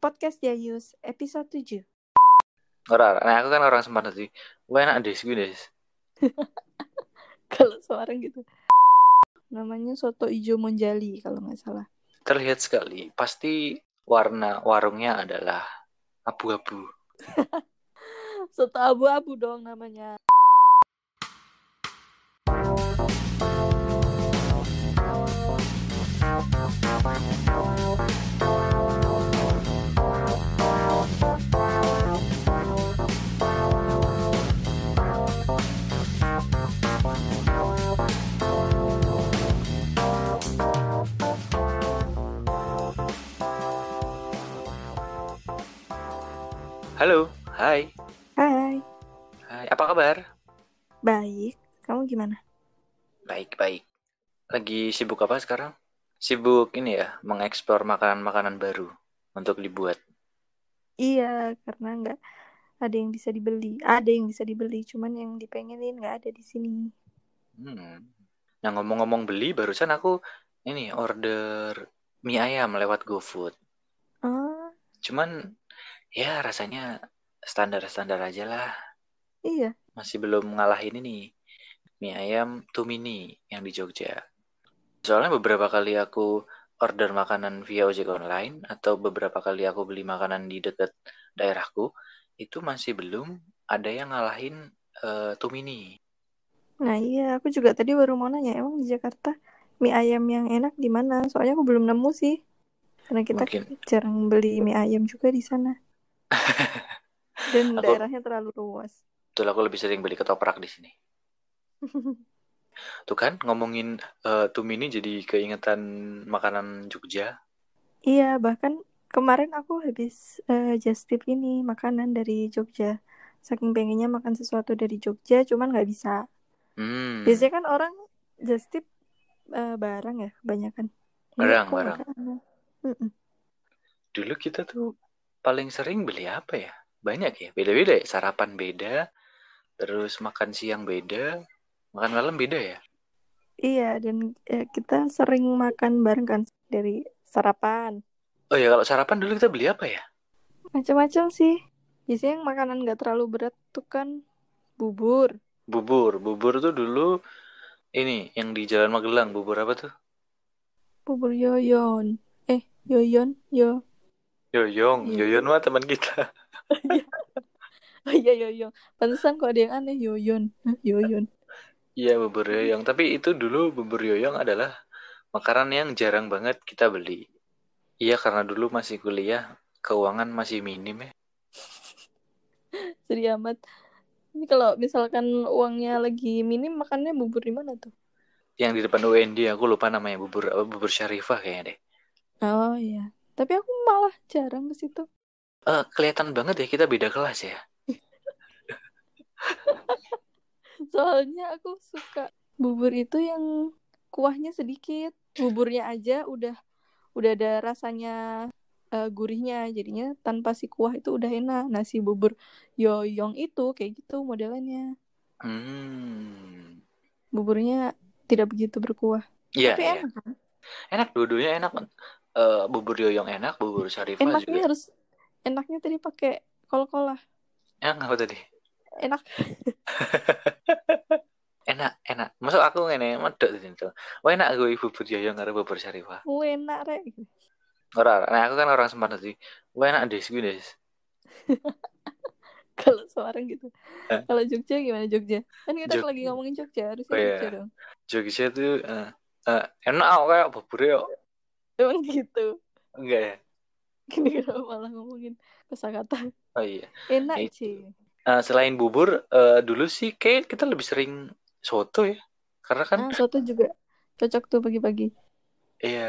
Podcast Jayus episode 7. Ora, nah aku kan orang Semarang sih. Gue enak deh, gue deh. Kalau seorang gitu. Namanya soto ijo monjali kalau nggak salah. Terlihat sekali, pasti warna warungnya adalah abu-abu. Soto abu-abu dong namanya. Halo, hai. Hai, Hai, apa kabar? baik. Kamu gimana? Baik, baik. Lagi sibuk apa sekarang? Sibuk ini ya, mengeksplor makanan-makanan baru untuk dibuat. Iya, karena nggak ada yang bisa dibeli. Ada yang bisa dibeli, cuman yang dipengenin nggak ada di sini. Hmm. Nah, ngomong-ngomong beli, barusan aku ini order mie ayam lewat GoFood. Ah, Cuman ya rasanya standar-standar aja lah. iya. Masih belum ngalahin ini mie ayam Tumini yang di Jogja. Soalnya beberapa kali aku order makanan via ojek online atau beberapa kali aku beli makanan di dekat daerahku, itu masih belum ada yang ngalahin eh, Tumini. Nah, iya, aku juga tadi baru mau nanya, emang di Jakarta mie ayam yang enak di mana? Soalnya aku belum nemu sih. Karena kita Mungkin jarang beli mie ayam juga di sana. Dan aku daerahnya terlalu luas. betul aku lebih sering beli ketoprak di sini. Tuh kan ngomongin eh, Tumini jadi keingetan makanan Jogja. Iya, bahkan kemarin aku habis eh, just tip ini makanan dari Jogja. Saking pengennya makan sesuatu dari Jogja, cuman nggak bisa. Hmm, Biasanya kan orang just tip eh, barang ya, kebanyakan. Ini barang, aku barang. makanan. Mm-mm. Dulu kita tuh paling sering beli apa ya? Banyak ya, beda-beda ya. Sarapan beda, terus makan siang beda, makan malam beda ya. Iya, dan eh, kita sering makan bareng kan dari sarapan. Oh ya, kalau sarapan dulu kita beli apa ya? Macam-macam sih. Biasanya yang makanan nggak terlalu berat tuh kan bubur. Bubur, bubur tuh dulu ini yang di Jalan Magelang, bubur apa tuh? Bubur yoyon. Eh, yoyon, yo. Yoyong, Iya. Yoyon mah teman kita. Oh iya yoyon. Pantesan kok ada yang aneh yoyon. Yoyon. Iya, bubur yoyong. Tapi itu dulu bubur yoyong adalah makanan yang jarang banget kita beli. Iya, karena dulu masih kuliah, keuangan masih minim ya. Sedih amat. Ini kalau misalkan uangnya lagi minim makannya bubur di mana tuh? Yang di depan UND aku lupa namanya bubur bubur Syarifah kayaknya deh. Oh iya. Tapi aku malah jarang ke situ. Eh, kelihatan banget ya kita beda kelas ya. Soalnya aku suka bubur itu yang kuahnya sedikit. Buburnya aja udah udah ada rasanya eh, gurihnya. Jadinya tanpa si kuah itu udah enak. Nasi bubur yoyong itu kayak gitu modelannya. Hmm. Buburnya tidak begitu berkuah. Iya, Tapi iya. enak kan? Enak dua-duanya enak. Eh, bubur yoyong enak, bubur Syarifah Enaknya juga. harus enaknya tadi pakai kol-kol lah. Enak apa tadi? Enak. Enak, enak. Masuk aku ngene medok tadi itu. Wah enak gue bubur yoyong karo bubur Syarifah. Wah, enak rek. Ora, nah aku kan orang Semarang sih. Wah enak deh, gue deh. Kalau seorang gitu. Eh, Kalau Jogja gimana Jogja? Kan kita Jog- lagi ngomongin Jogja, harusnya Oh Jogja iya, dong. Jogja tuh eh, eh, enak kayak bubur yo. Emang gitu. Enggak ya? Gini kenapa malah ngomongin kosakata. Oh iya. Enak Nah, sih. Eh, selain bubur, eh, dulu sih kayak kita lebih sering soto ya. Karena kan Ah, soto juga cocok tuh pagi-pagi. Iya,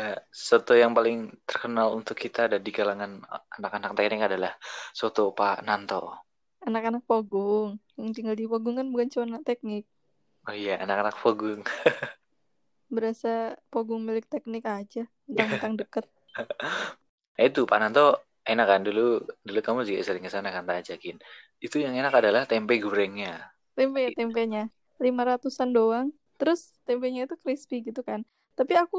soto yang paling terkenal untuk kita ada di kalangan anak-anak teknik adalah soto Pak Nanto. Anak-anak Pogung. Yang tinggal di Pogung kan bukan cuma anak teknik. Oh iya, anak-anak Pogung. Berasa Pogung milik teknik aja. Mentang-mentang deket. Nah, itu Pak Nanto enak kan dulu dulu kamu juga sering ke sana kan tak ajakin. Itu yang enak adalah tempe gorengnya. Tempe ya tempenya. Lima ratusan doang. Terus tempenya itu crispy gitu kan. Tapi aku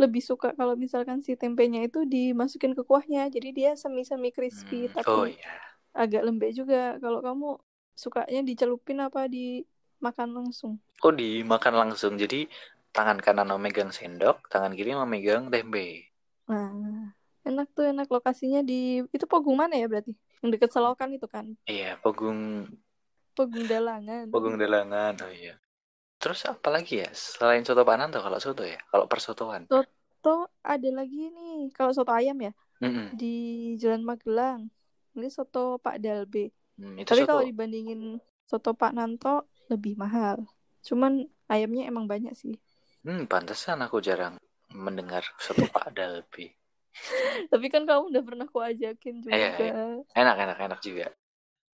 lebih suka kalau misalkan si tempenya itu dimasukin ke kuahnya. Jadi dia semi-semi crispy Hmm, tapi Oh iya. agak lembek juga. Kalau kamu sukanya dicelupin apa dimakan langsung? Oh dimakan langsung. Jadi tangan kanan memegang sendok, tangan kiri memegang tempe. Nah, enak tuh enak lokasinya di itu Pogung mana ya berarti? Yang deket Selokan itu kan. Iya, Pogung Pogung Dalangan. Pogung Dalangan. Oh iya. Terus apa lagi ya? Selain soto Pak Nanto kalau soto ya? Kalau persotoan. Soto ada lagi nih. Kalau soto ayam ya Mm-mm. di Jalan Magelang. Ini soto Pak Dalbe. Hmm, itu Tapi soto. kalau dibandingin soto Pak Nanto lebih mahal. Cuman ayamnya emang banyak sih. Hmm, pantesan aku jarang mendengar soto Pak Dalbi. Tapi kan kamu udah pernah ku ajakin juga. Iya, Enak, enak, enak juga.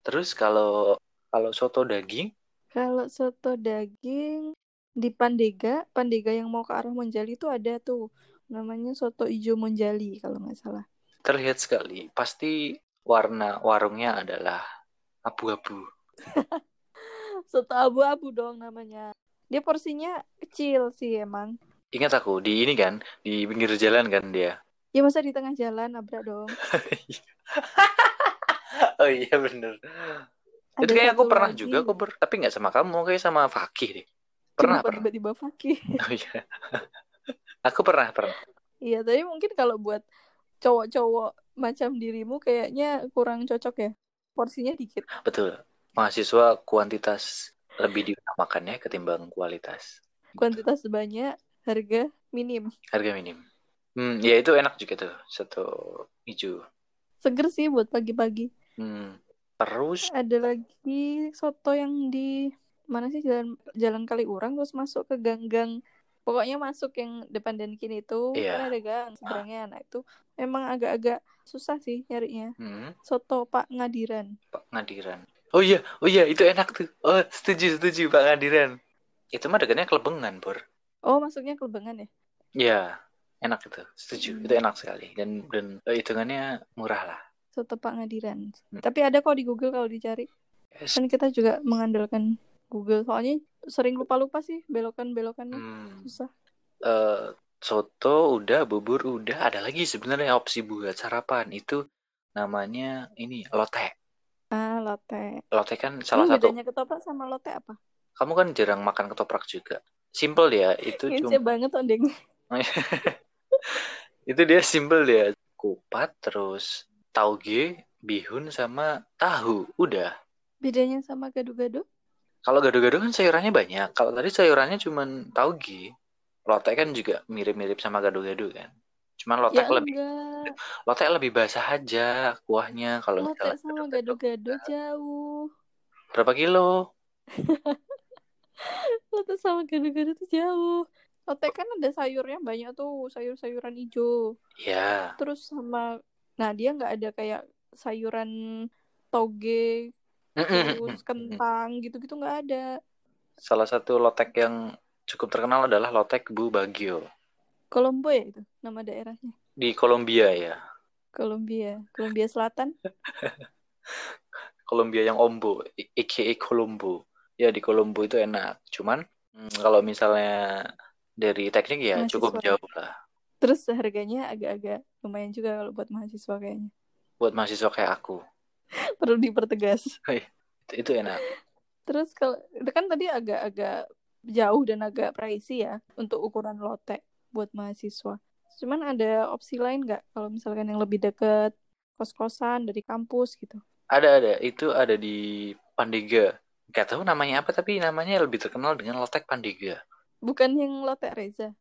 Terus kalau kalau soto daging, Kalau soto daging di Pandega, Pandega yang mau ke arah Monjali itu ada tuh. Namanya soto ijo Monjali kalau nggak salah. terlihat sekali. Pasti warna warungnya adalah abu-abu. Soto abu-abu dong namanya. Dia porsinya kecil sih emang. Ingat aku di ini kan, di pinggir jalan kan dia. Ya masa di tengah jalan nabrak dong. oh iya bener. Ada Itu kayak aku pernah lagi. juga aku ber... tapi nggak sama kamu, kayak sama Fakih deh. Kenapa Pernah, pernah. tiba-tiba Fakih? Oh iya. Aku pernah, pernah. Iya, tapi mungkin kalau buat cowok-cowok macam dirimu kayaknya kurang cocok ya. Porsinya dikit. Betul. Mahasiswa kuantitas lebih diutamakan ya ketimbang kualitas. Kuantitas banyak, harga minim. Harga minim. Hmm, ya itu enak juga tuh, soto hijau. Seger sih buat pagi-pagi. Hmm. Terus Ada lagi soto yang di mana sih jalan jalan Kaliurang terus masuk ke gang-gang pokoknya masuk yang depan dan kini itu Iya. kan ada gang seberangnya nah itu memang agak-agak susah sih nyarinya hmm, soto Pak Ngadiran Pak Ngadiran. Oh iya, oh iya itu enak tuh. Oh setuju setuju Pak Ngadiran. Itu mah dekatnya Kelebengan, Bor. oh masuknya Kelebengan ya Ya, enak itu. Setuju. Hmm. Itu enak sekali dan dan eh, hitungannya murah lah. soto Pak Ngadiran Hmm. tapi ada kok di Google kalau dicari Yes. kan kita juga mengandalkan Google soalnya sering lupa-lupa sih belokan-belokannya Hmm. susah Eh, soto udah, bubur udah, ada lagi sebenarnya opsi buat sarapan itu namanya ini lotek. Lotte Lotek kan salah Emang satu. bedanya ketoprak sama lotte apa? Kamu kan jarang makan ketoprak juga. Simple dia, itu Ngece cuma banget ondeng itu dia simple dia. Kupat terus tauge, bihun sama tahu. Udah. bedanya sama gado-gado Kalau gado-gado kan sayurannya banyak. Kalau tadi sayurannya cuma tauge. Lotek kan juga mirip-mirip sama gado-gado kan. Cuman lotek ya lebih enggak. lotek lebih basah aja kuahnya kalau misalnya sama gado-gado. jauh. Berapa kilo? lotte sama gado-gado tuh jauh. Lotte kan ada sayurnya banyak tuh sayur-sayuran hijau. Ya, terus sama nah dia nggak ada kayak sayuran toge terus kentang gitu-gitu nggak ada. Salah satu lotek yang cukup terkenal adalah lotek Bu Bagio Kolombo ya itu nama daerahnya di Kolombia ya. Kolombia Kolombia Selatan Kolombia yang Ombo, aka Kolombo. Ya di Kolombo itu enak. Cuman hmm, kalau misalnya dari teknik ya Mahasiswa. cukup jauh lah. terus harganya agak-agak lumayan juga kalau buat mahasiswa kayaknya Buat mahasiswa kayak aku, perlu dipertegas itu, itu enak. Terus kalau itu kan tadi agak-agak jauh dan agak pricey ya untuk ukuran lotte buat mahasiswa. Cuman ada opsi lain nggak kalau misalkan yang lebih deket kos-kosan dari kampus gitu? Ada ada, itu ada di Pandega. Gak tahu namanya apa tapi namanya lebih terkenal dengan lotek Pandega. Bukan yang lotte Reza.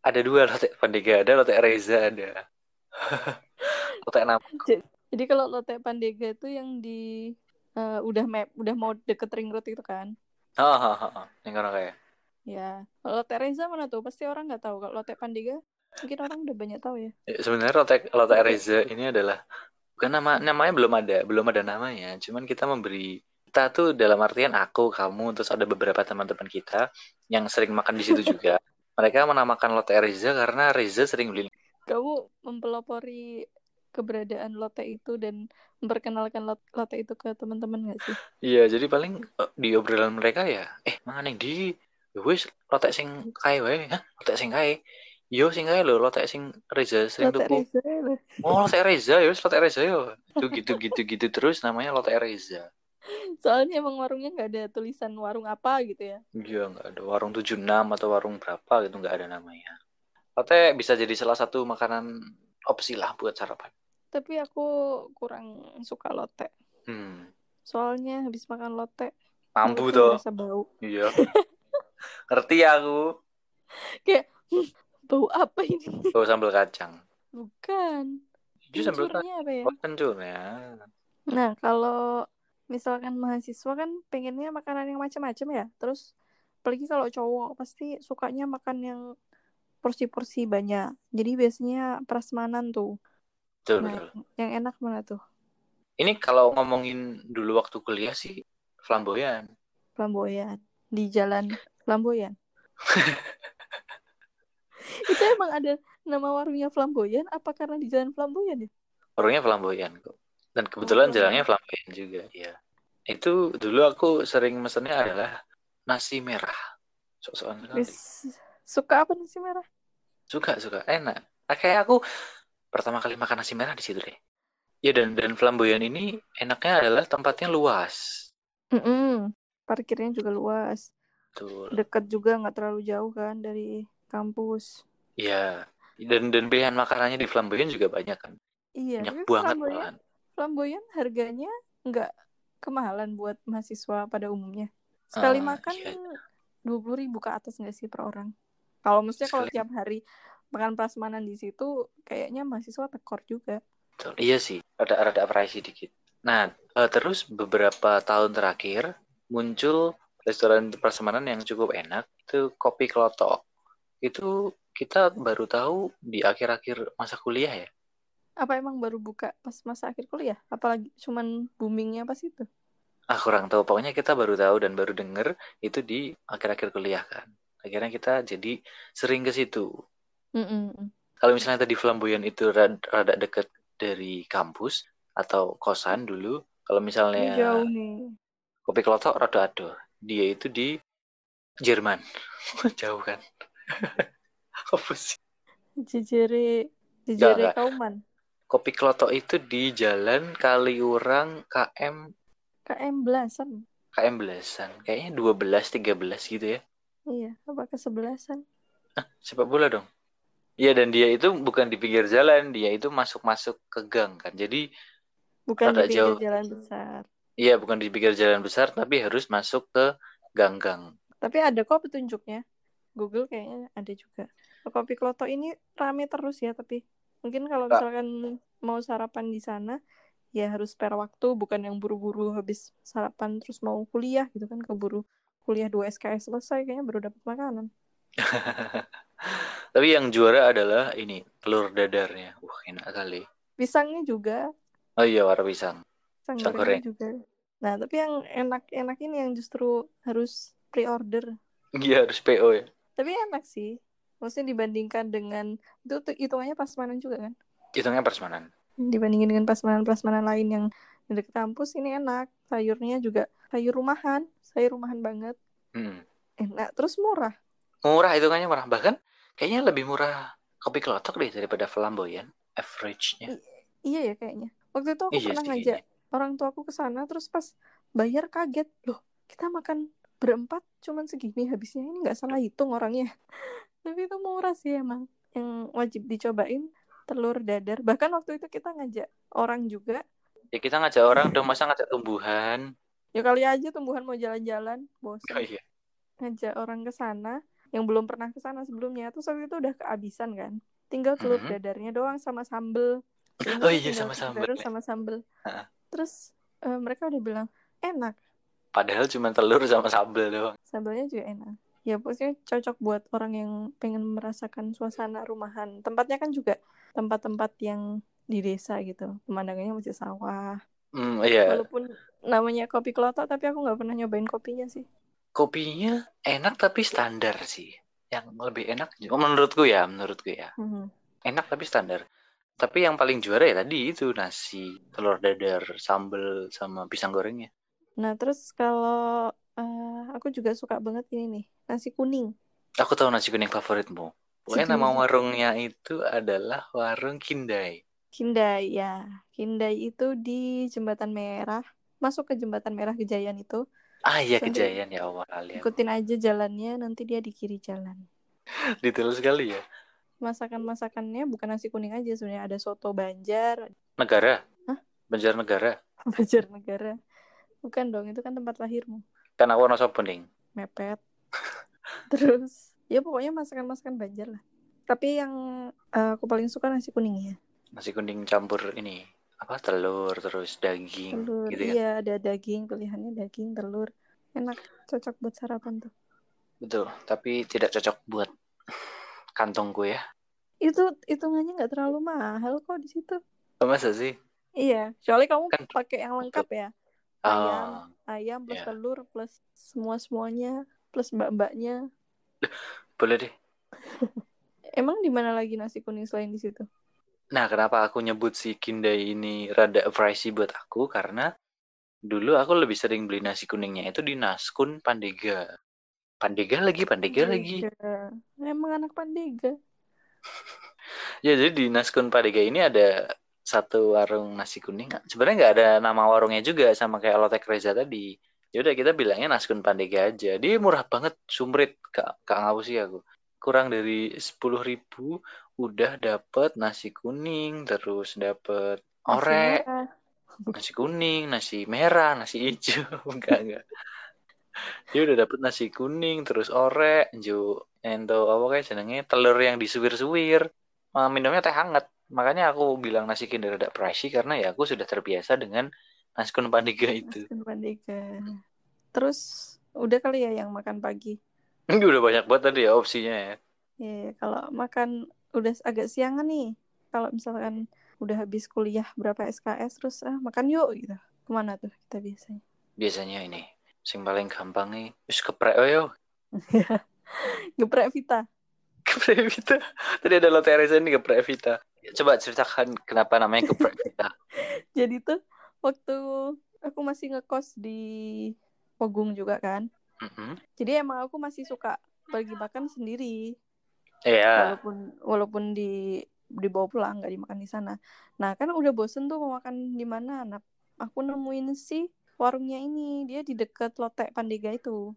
Ada dua lotek Pandega, ada lotek Reza ada. lotek nama. Jadi kalau lotte Pandega itu yang di eh, udah map, udah mau deket ring road itu kan? Oh, oh, oh, oh. Yang kayak. Ya. Kalau lotte Reza mana tuh? Pasti orang nggak tahu. Kalau lotte Pandega mungkin orang udah banyak tahu ya. Ya, Sebenarnya lotek lotek Reza ini adalah bukan nama namanya belum ada, belum ada namanya. Cuman kita memberi kita tuh dalam artian aku, kamu, terus ada beberapa teman-teman kita yang sering makan di situ juga. Mereka menamakan lotek Reza karena Reza sering beli. Kamu mempelopori keberadaan lotte itu dan memperkenalkan lot- lotte itu ke teman-teman nggak sih? Iya, jadi paling eh, di obrolan mereka ya, eh mana yang di wis lotek sing kae wae, hah? Lotek sing kae. Yo sing kae lho lotek sing Reza sering Lotek tuku. Reza. Oh, lotek Reza ya, wis lotek Reza yo. Itu gitu gitu gitu terus namanya lotek Reza. Soalnya emang warungnya nggak ada tulisan warung apa gitu ya. Iya, nggak ada warung 76 atau warung berapa gitu nggak ada namanya. Lotek bisa jadi salah satu makanan opsi lah buat sarapan. Tapi aku kurang suka lotek. Hmm. Soalnya habis makan lotek Mampu tuh. bau. Iya. Ngerti aku. Kayak "Hmm, bau apa ini? Bawa sambal kacang. Bukan. Itu sambal kacang. Kencurnya apa ya? Oh, kencur ya. Nah, kalau misalkan mahasiswa kan pengennya makanan yang macam-macam ya. Terus apalagi kalau cowok pasti sukanya makan yang porsi-porsi banyak. Jadi biasanya prasmanan tuh. Betul, Nah, betul. yang enak mana tuh? Ini kalau ngomongin dulu waktu kuliah sih flamboyan. Flamboyan. Di jalan Flamboyan. Itu emang ada nama warungnya Flamboyan apa karena di jalan Flamboyan ya? Warungnya flamboyan kok. Dan kebetulan Oh. jalannya flamboyan juga, ya. Itu dulu aku sering mesennya adalah nasi merah. Sok-sokan suka apa nasi merah? Suka, suka. Enak. Ah, Kayak aku pertama kali makan nasi merah di situ deh. Ya dan dan flamboyan ini enaknya adalah tempatnya luas. Mm-mm. Parkirnya juga luas. Betul. Dekat juga nggak terlalu jauh kan dari kampus. Iya. Dan dan pilihan makanannya di flamboyan juga banyak kan. Iya, Banyak tapi banget Flamboyan, malahan. Flamboyan harganya nggak kemahalan buat mahasiswa pada umumnya. Sekali Ah, makan iya. dua puluh ribu ke atas nggak sih per orang? Kalau maksudnya kalau tiap hari makan prasmanan di situ, kayaknya mahasiswa tekor juga. Betul. Iya sih, ada ada pricey dikit. Nah, eh, terus beberapa tahun terakhir muncul restoran prasmanan yang cukup enak, itu Kopi Klotok. Itu kita baru tahu di akhir-akhir masa kuliah ya. Apa emang baru buka pas masa akhir kuliah? Apalagi cuman boomingnya pas itu? Ah, kurang tahu. Pokoknya kita baru tahu dan baru denger itu di akhir-akhir kuliah kan. Akhirnya kita jadi sering ke situ. Mm-mm. Kalau misalnya tadi Flamboyan itu rada, rada deket dari kampus atau kosan dulu, kalau misalnya jauh nih. Kopi Klotok rada ado. Dia itu di Jerman. Jauh kan? Apa sih? Jejere, jejere kauman. Kopi Klotok itu di Jalan Kaliurang KM KM belasan. KM belasan. Kayaknya 12 13 gitu ya. Iya, apa kesebelasan? Sepak bola dong. Iya dan dia itu bukan di pinggir jalan, dia itu masuk-masuk ke gang kan. Jadi Bukan di pinggir jauh. jalan besar. Iya bukan di pinggir jalan besar tapi harus masuk ke gang-gang. Tapi ada kok petunjuknya. Google kayaknya ada juga. Kopi Kloto ini rame terus ya, tapi mungkin kalau misalkan mau sarapan di sana, ya harus spare waktu, bukan yang buru-buru habis sarapan terus mau kuliah gitu kan, keburu kuliah 2 SKS selesai kayaknya baru dapat makanan. Tapi yang juara adalah ini telur dadarnya. Wah, enak kali. Pisangnya juga, Oh iya, warna pisang. Pisang gorengnya juga. Nah, tapi yang enak-enak ini yang justru harus pre-order. Iya, harus PO ya. Tapi enak sih. Maksudnya dibandingkan dengan itu tuh hitungannya pasmanan juga kan? Hitungnya persemanan. Dibandingin dengan pasmanan-pasmanan lain yang di dekat kampus ini enak. Sayurnya juga sayur rumahan, sayur rumahan banget. Hmm. Enak terus murah. Murah hitungannya murah. Bahkan kayaknya lebih murah kopi kelotok deh daripada flamboyan. Average-nya. Iya ya kayaknya. Waktu itu aku Iya pernah ngajak kayaknya. Orang tuaku ke sana terus pas bayar kaget. Loh, kita makan berempat cuman segini habisnya. Ini nggak salah hitung orangnya. Tapi itu murah sih emang. Yang wajib dicobain telur dadar. Bahkan waktu itu kita ngajak orang juga. Ya kita ngajak orang dong, masa ngajak tumbuhan. Ya kali aja tumbuhan mau jalan-jalan, Oh bosan. iya. Ngajak orang ke sana yang belum pernah ke sana sebelumnya. Terus waktu itu udah kehabisan kan. Tinggal telur Mhm. dadarnya doang sama sambel. Oh iya, sama sambel. Terus sama sambel. Terus eh, mereka udah bilang enak. Padahal cuma telur sama sambal doang. Sambelnya juga enak. Ya pokoknya cocok buat orang yang pengen merasakan suasana rumahan. Tempatnya kan juga tempat-tempat yang di desa gitu. Pemandangannya masih sawah. Hmm, iya. Walaupun namanya kopi kelotok, tapi aku nggak pernah nyobain kopinya sih. Kopinya enak tapi standar sih. Yang lebih enak, menurutku ya, menurutku ya. Mhm. Enak tapi standar. Tapi yang paling juara ya tadi itu nasi, telur dadar, sambal sama pisang gorengnya. Nah terus kalau eh, aku juga suka banget ini nih nasi kuning. Aku tahu nasi kuning favoritmu. Pokoknya nama warungnya itu adalah warung Kindai. Kindai ya. Kindai itu di Jembatan Merah. Masuk ke Jembatan Merah Gejayan itu. Ah iya Nanti kejayaan ya Allah kalian. Ikutin aja jalannya, nanti dia di kiri jalan. Detail sekali ya. Masakan-masakannya bukan nasi kuning aja sebenarnya ada soto Banjar, Negara. Hah? Banjarnegara. Banjarnegara. Bukan dong, itu kan tempat lahirmu. Kan aku Wonosobo ning. Mepet. Terus ya pokoknya masakan-masakan Banjar lah. Tapi yang eh, aku paling suka nasi kuning ya. Nasi kuning campur ini apa telur terus daging Telur. gitu kan. Iya, ada daging, pilihannya daging, telur. Enak, cocok buat sarapan tuh. Betul, tapi tidak cocok buat kantongku ya. Itu hitungannya nggak terlalu mahal kok di situ. Oh, Masa sih? Iya, soalnya kamu Kan- pakai yang lengkap ya. Ayam, Oh, ayam plus Iya. telur plus semua semuanya plus mbak-mbaknya. boleh deh. Emang di mana lagi nasi kuning selain di situ? Nah, kenapa aku nyebut si Kindai ini rada pricey buat aku? Karena dulu aku lebih sering beli nasi kuningnya itu di Naskun Pandega. Pandega lagi, Pandega lagi. Pandega. Emang anak Pandega. Ya, jadi di Naskun Pandega ini ada satu warung nasi kuning. Sebenarnya nggak ada nama warungnya juga sama kayak Lotek Reza tadi. Ya udah kita bilangnya Naskun Pandega aja. Dia murah banget, sumrit kak, kak ngapus sih aku. Kurang dari sepuluh ribu udah dapet nasi kuning, terus dapet Nasi orek, merah. nasi kuning, nasi merah, nasi hijau, enggak enggak. Dia udah dapet nasi kuning, terus orek, ju, ento apa kayak jenenge telur yang disuwir-suwir, minumnya teh hangat. Makanya aku bilang nasi kinder rada pricey karena ya aku sudah terbiasa dengan nasi kuning pandega itu. Nasi Pandega. Terus udah kali ya yang makan pagi. Ini udah banyak banget tadi ya opsinya ya. Ya, kalau makan udah agak siangan nih. Kalau misalkan udah habis kuliah berapa SKS terus ah makan yuk gitu. Ke mana tuh kita biasanya? Biasanya ini, sing paling gampang nih, wis keprek oh, yo. Geprek Vita. Geprek Vita. Tadi ada Lotte Reza ini geprek Vita. Coba ceritakan kenapa namanya geprek Vita. Jadi tuh waktu aku masih ngekos di Pogung juga kan. Mm-mm. Jadi emang aku masih suka pergi makan sendiri. Iya. Walaupun walaupun di dibawa pulang nggak dimakan di sana. Nah kan udah bosen tuh mau makan di mana. Nah aku nemuin sih warungnya ini dia di dekat Lotte Pandega itu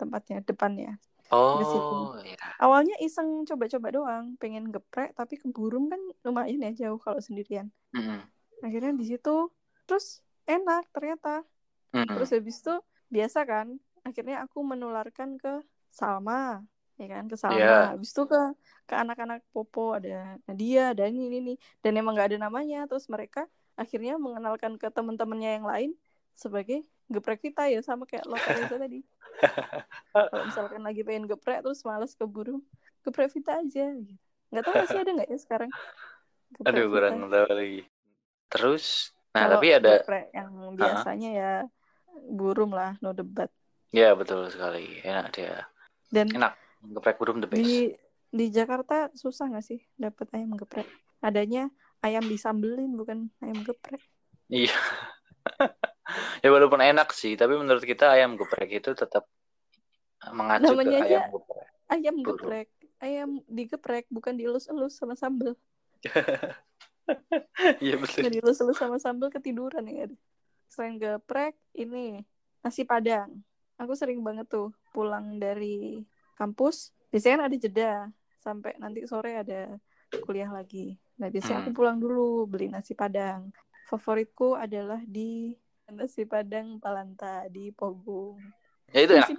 tempatnya depannya. di situ. Oh, ya. Awalnya iseng coba-coba doang, pengen geprek tapi keburum kan lumayan ya jauh kalau sendirian. Mm-mm. Akhirnya di situ terus enak ternyata. Mm-mm. Terus habis itu biasa kan, akhirnya aku menularkan ke Salma, ya kan ke Salma. Iya. Habis itu ke ke anak-anak Popo ada Nadia dan ini ini dan emang nggak ada namanya. Terus mereka akhirnya mengenalkan ke teman-temannya yang lain sebagai geprek kita ya sama kayak Lotte Reza tadi. Kalau misalkan lagi pengen geprek terus males keburu, geprek Vita aja. Nggak tahu masih ada nggak ya sekarang? Geprek Aduh, Vita. kurang tahu lagi. Terus, nah Kalau tapi ada, geprek yang biasanya ya burung lah, no debat. ya betul sekali, enak dia. Dan Enak, geprek burung the best. di di Jakarta susah nggak sih dapat ayam geprek? Adanya ayam disambelin bukan ayam geprek. Iya. ya walaupun enak sih, tapi menurut kita ayam geprek itu tetap mengacu Namanya ke ayam geprek. Ayam Burung. geprek, ayam digeprek bukan dielus-elus sama sambel. Iya betul. Nggak dielus-elus sama sambel ketiduran ya. Selain geprek, ini nasi padang. Aku sering banget tuh pulang dari kampus. Biasanya kan ada jeda sampai nanti sore ada kuliah lagi. Nah biasanya aku Hmm. pulang dulu beli nasi padang. Favoritku adalah di nasi padang Palanta di Pogung. Ya itu enak.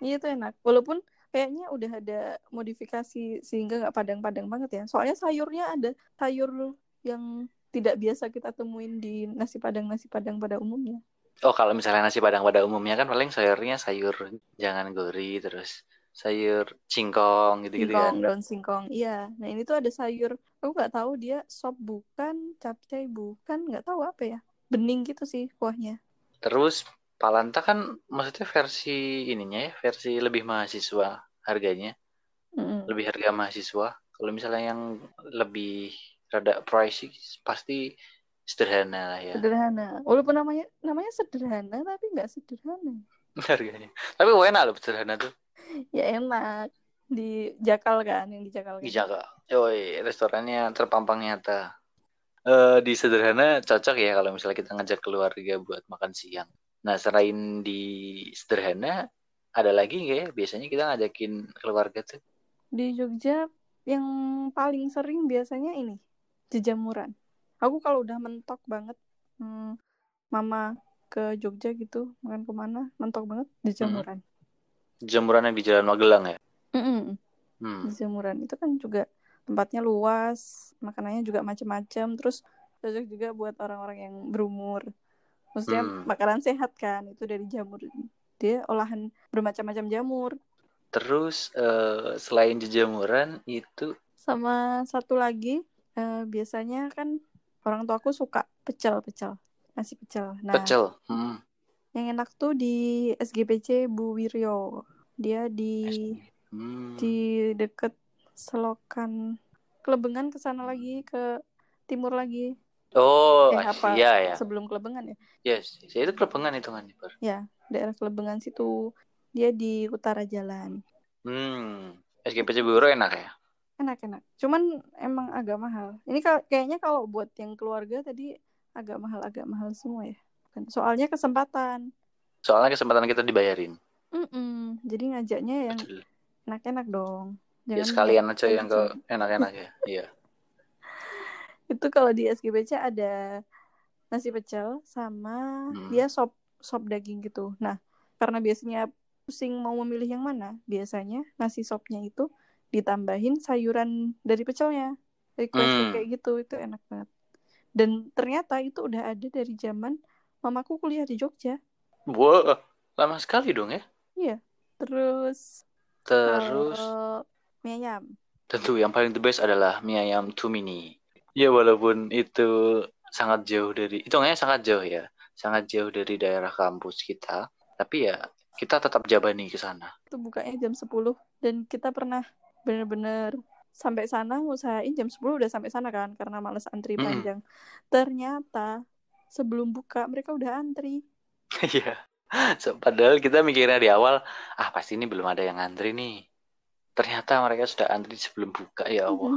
Iya itu enak. Walaupun kayaknya udah ada modifikasi sehingga nggak padang-padang banget ya. Soalnya sayurnya ada sayur yang tidak biasa kita temuin di nasi padang nasi padang pada umumnya. Oh kalau misalnya nasi padang pada umumnya kan paling sayurnya sayur jangan gori terus sayur cingkong gitu-gitu Singkong, kan. daun singkong. Iya. Nah ini tuh ada sayur. Aku nggak tahu dia sop bukan, capcay bukan, nggak tahu apa ya. Bening gitu sih kuahnya. Terus Palanta kan maksudnya versi ininya ya, versi lebih mahasiswa harganya, Mm-mm. lebih harga mahasiswa. Kalau misalnya yang lebih rada pricey pasti sederhana lah ya Sederhana. Walaupun namanya namanya sederhana tapi nggak sederhana. harganya. Tapi enak loh sederhana tuh. Ya enak. di Jakal kan yang di Jakal Di kan? Jaga. Yoi, restorannya terpampang nyata. Eh, di sederhana cocok ya kalau misalnya kita ngajak keluarga buat makan siang. Nah, selain di sederhana, ada lagi nggak ya? Biasanya kita ngajakin keluarga tuh. di Jogja yang paling sering biasanya ini jejamuran aku kalau udah mentok banget hmm, mama ke Jogja gitu makan ke mana mentok banget jejamuran Jamuran yang di Jalan Magelang ya. Mm-mm. Hmm. jejamuran itu kan juga tempatnya luas makanannya juga macam-macam terus cocok juga buat orang-orang yang berumur maksudnya Hmm. makanan sehat kan itu dari jamur dia olahan bermacam-macam jamur Terus eh, selain jejamuran itu sama satu lagi eh, biasanya kan orang tua aku suka pecel pecel nasi pecel nah pecel. Hmm. yang enak tuh di SGPC Bu Wiryo dia di Hmm. di deket selokan Kelebengan ke sana lagi ke timur lagi Oh, eh apa iya ya. sebelum Kelebengan ya Yes, saya itu kelebengan hitungannya, Bar. daerah Kelebengan situ dia di utara jalan Hmm. SGPC Buro enak ya? enak-enak cuman emang agak mahal ini ka- kayaknya kalau buat yang keluarga tadi agak mahal agak mahal semua ya soalnya kesempatan Soalnya kesempatan kita dibayarin. Mm-mm. jadi ngajaknya yang Betul. enak-enak dong Ya jangan sekalian aja yang yang ke enak-enak ya. Iya. itu kalau di SGBC ada nasi pecel sama Hmm. dia sop sop daging gitu nah karena biasanya pusing mau memilih yang mana biasanya nasi sopnya itu ditambahin sayuran dari pecelnya request Hmm. kayak gitu itu enak banget dan ternyata itu udah ada dari zaman mamaku kuliah di Jogja Wah, lama sekali dong ya. terus Terus kalau mie ayam tentu yang paling the best adalah mie ayam Tumini. Ya walaupun itu sangat jauh dari, hitungannya sangat jauh ya, sangat jauh dari daerah kampus kita. Tapi ya kita tetap jabani ke sana. itu bukanya jam 10 dan kita pernah bener-bener sampai sana ngusahain jam 10 udah sampai sana kan karena males antri Mm-mm. panjang. Ternyata sebelum buka mereka udah antri. Iya. So, padahal kita mikirnya di awal, ah pasti ini belum ada yang ngantri nih. Ternyata mereka sudah antri sebelum buka ya Allah.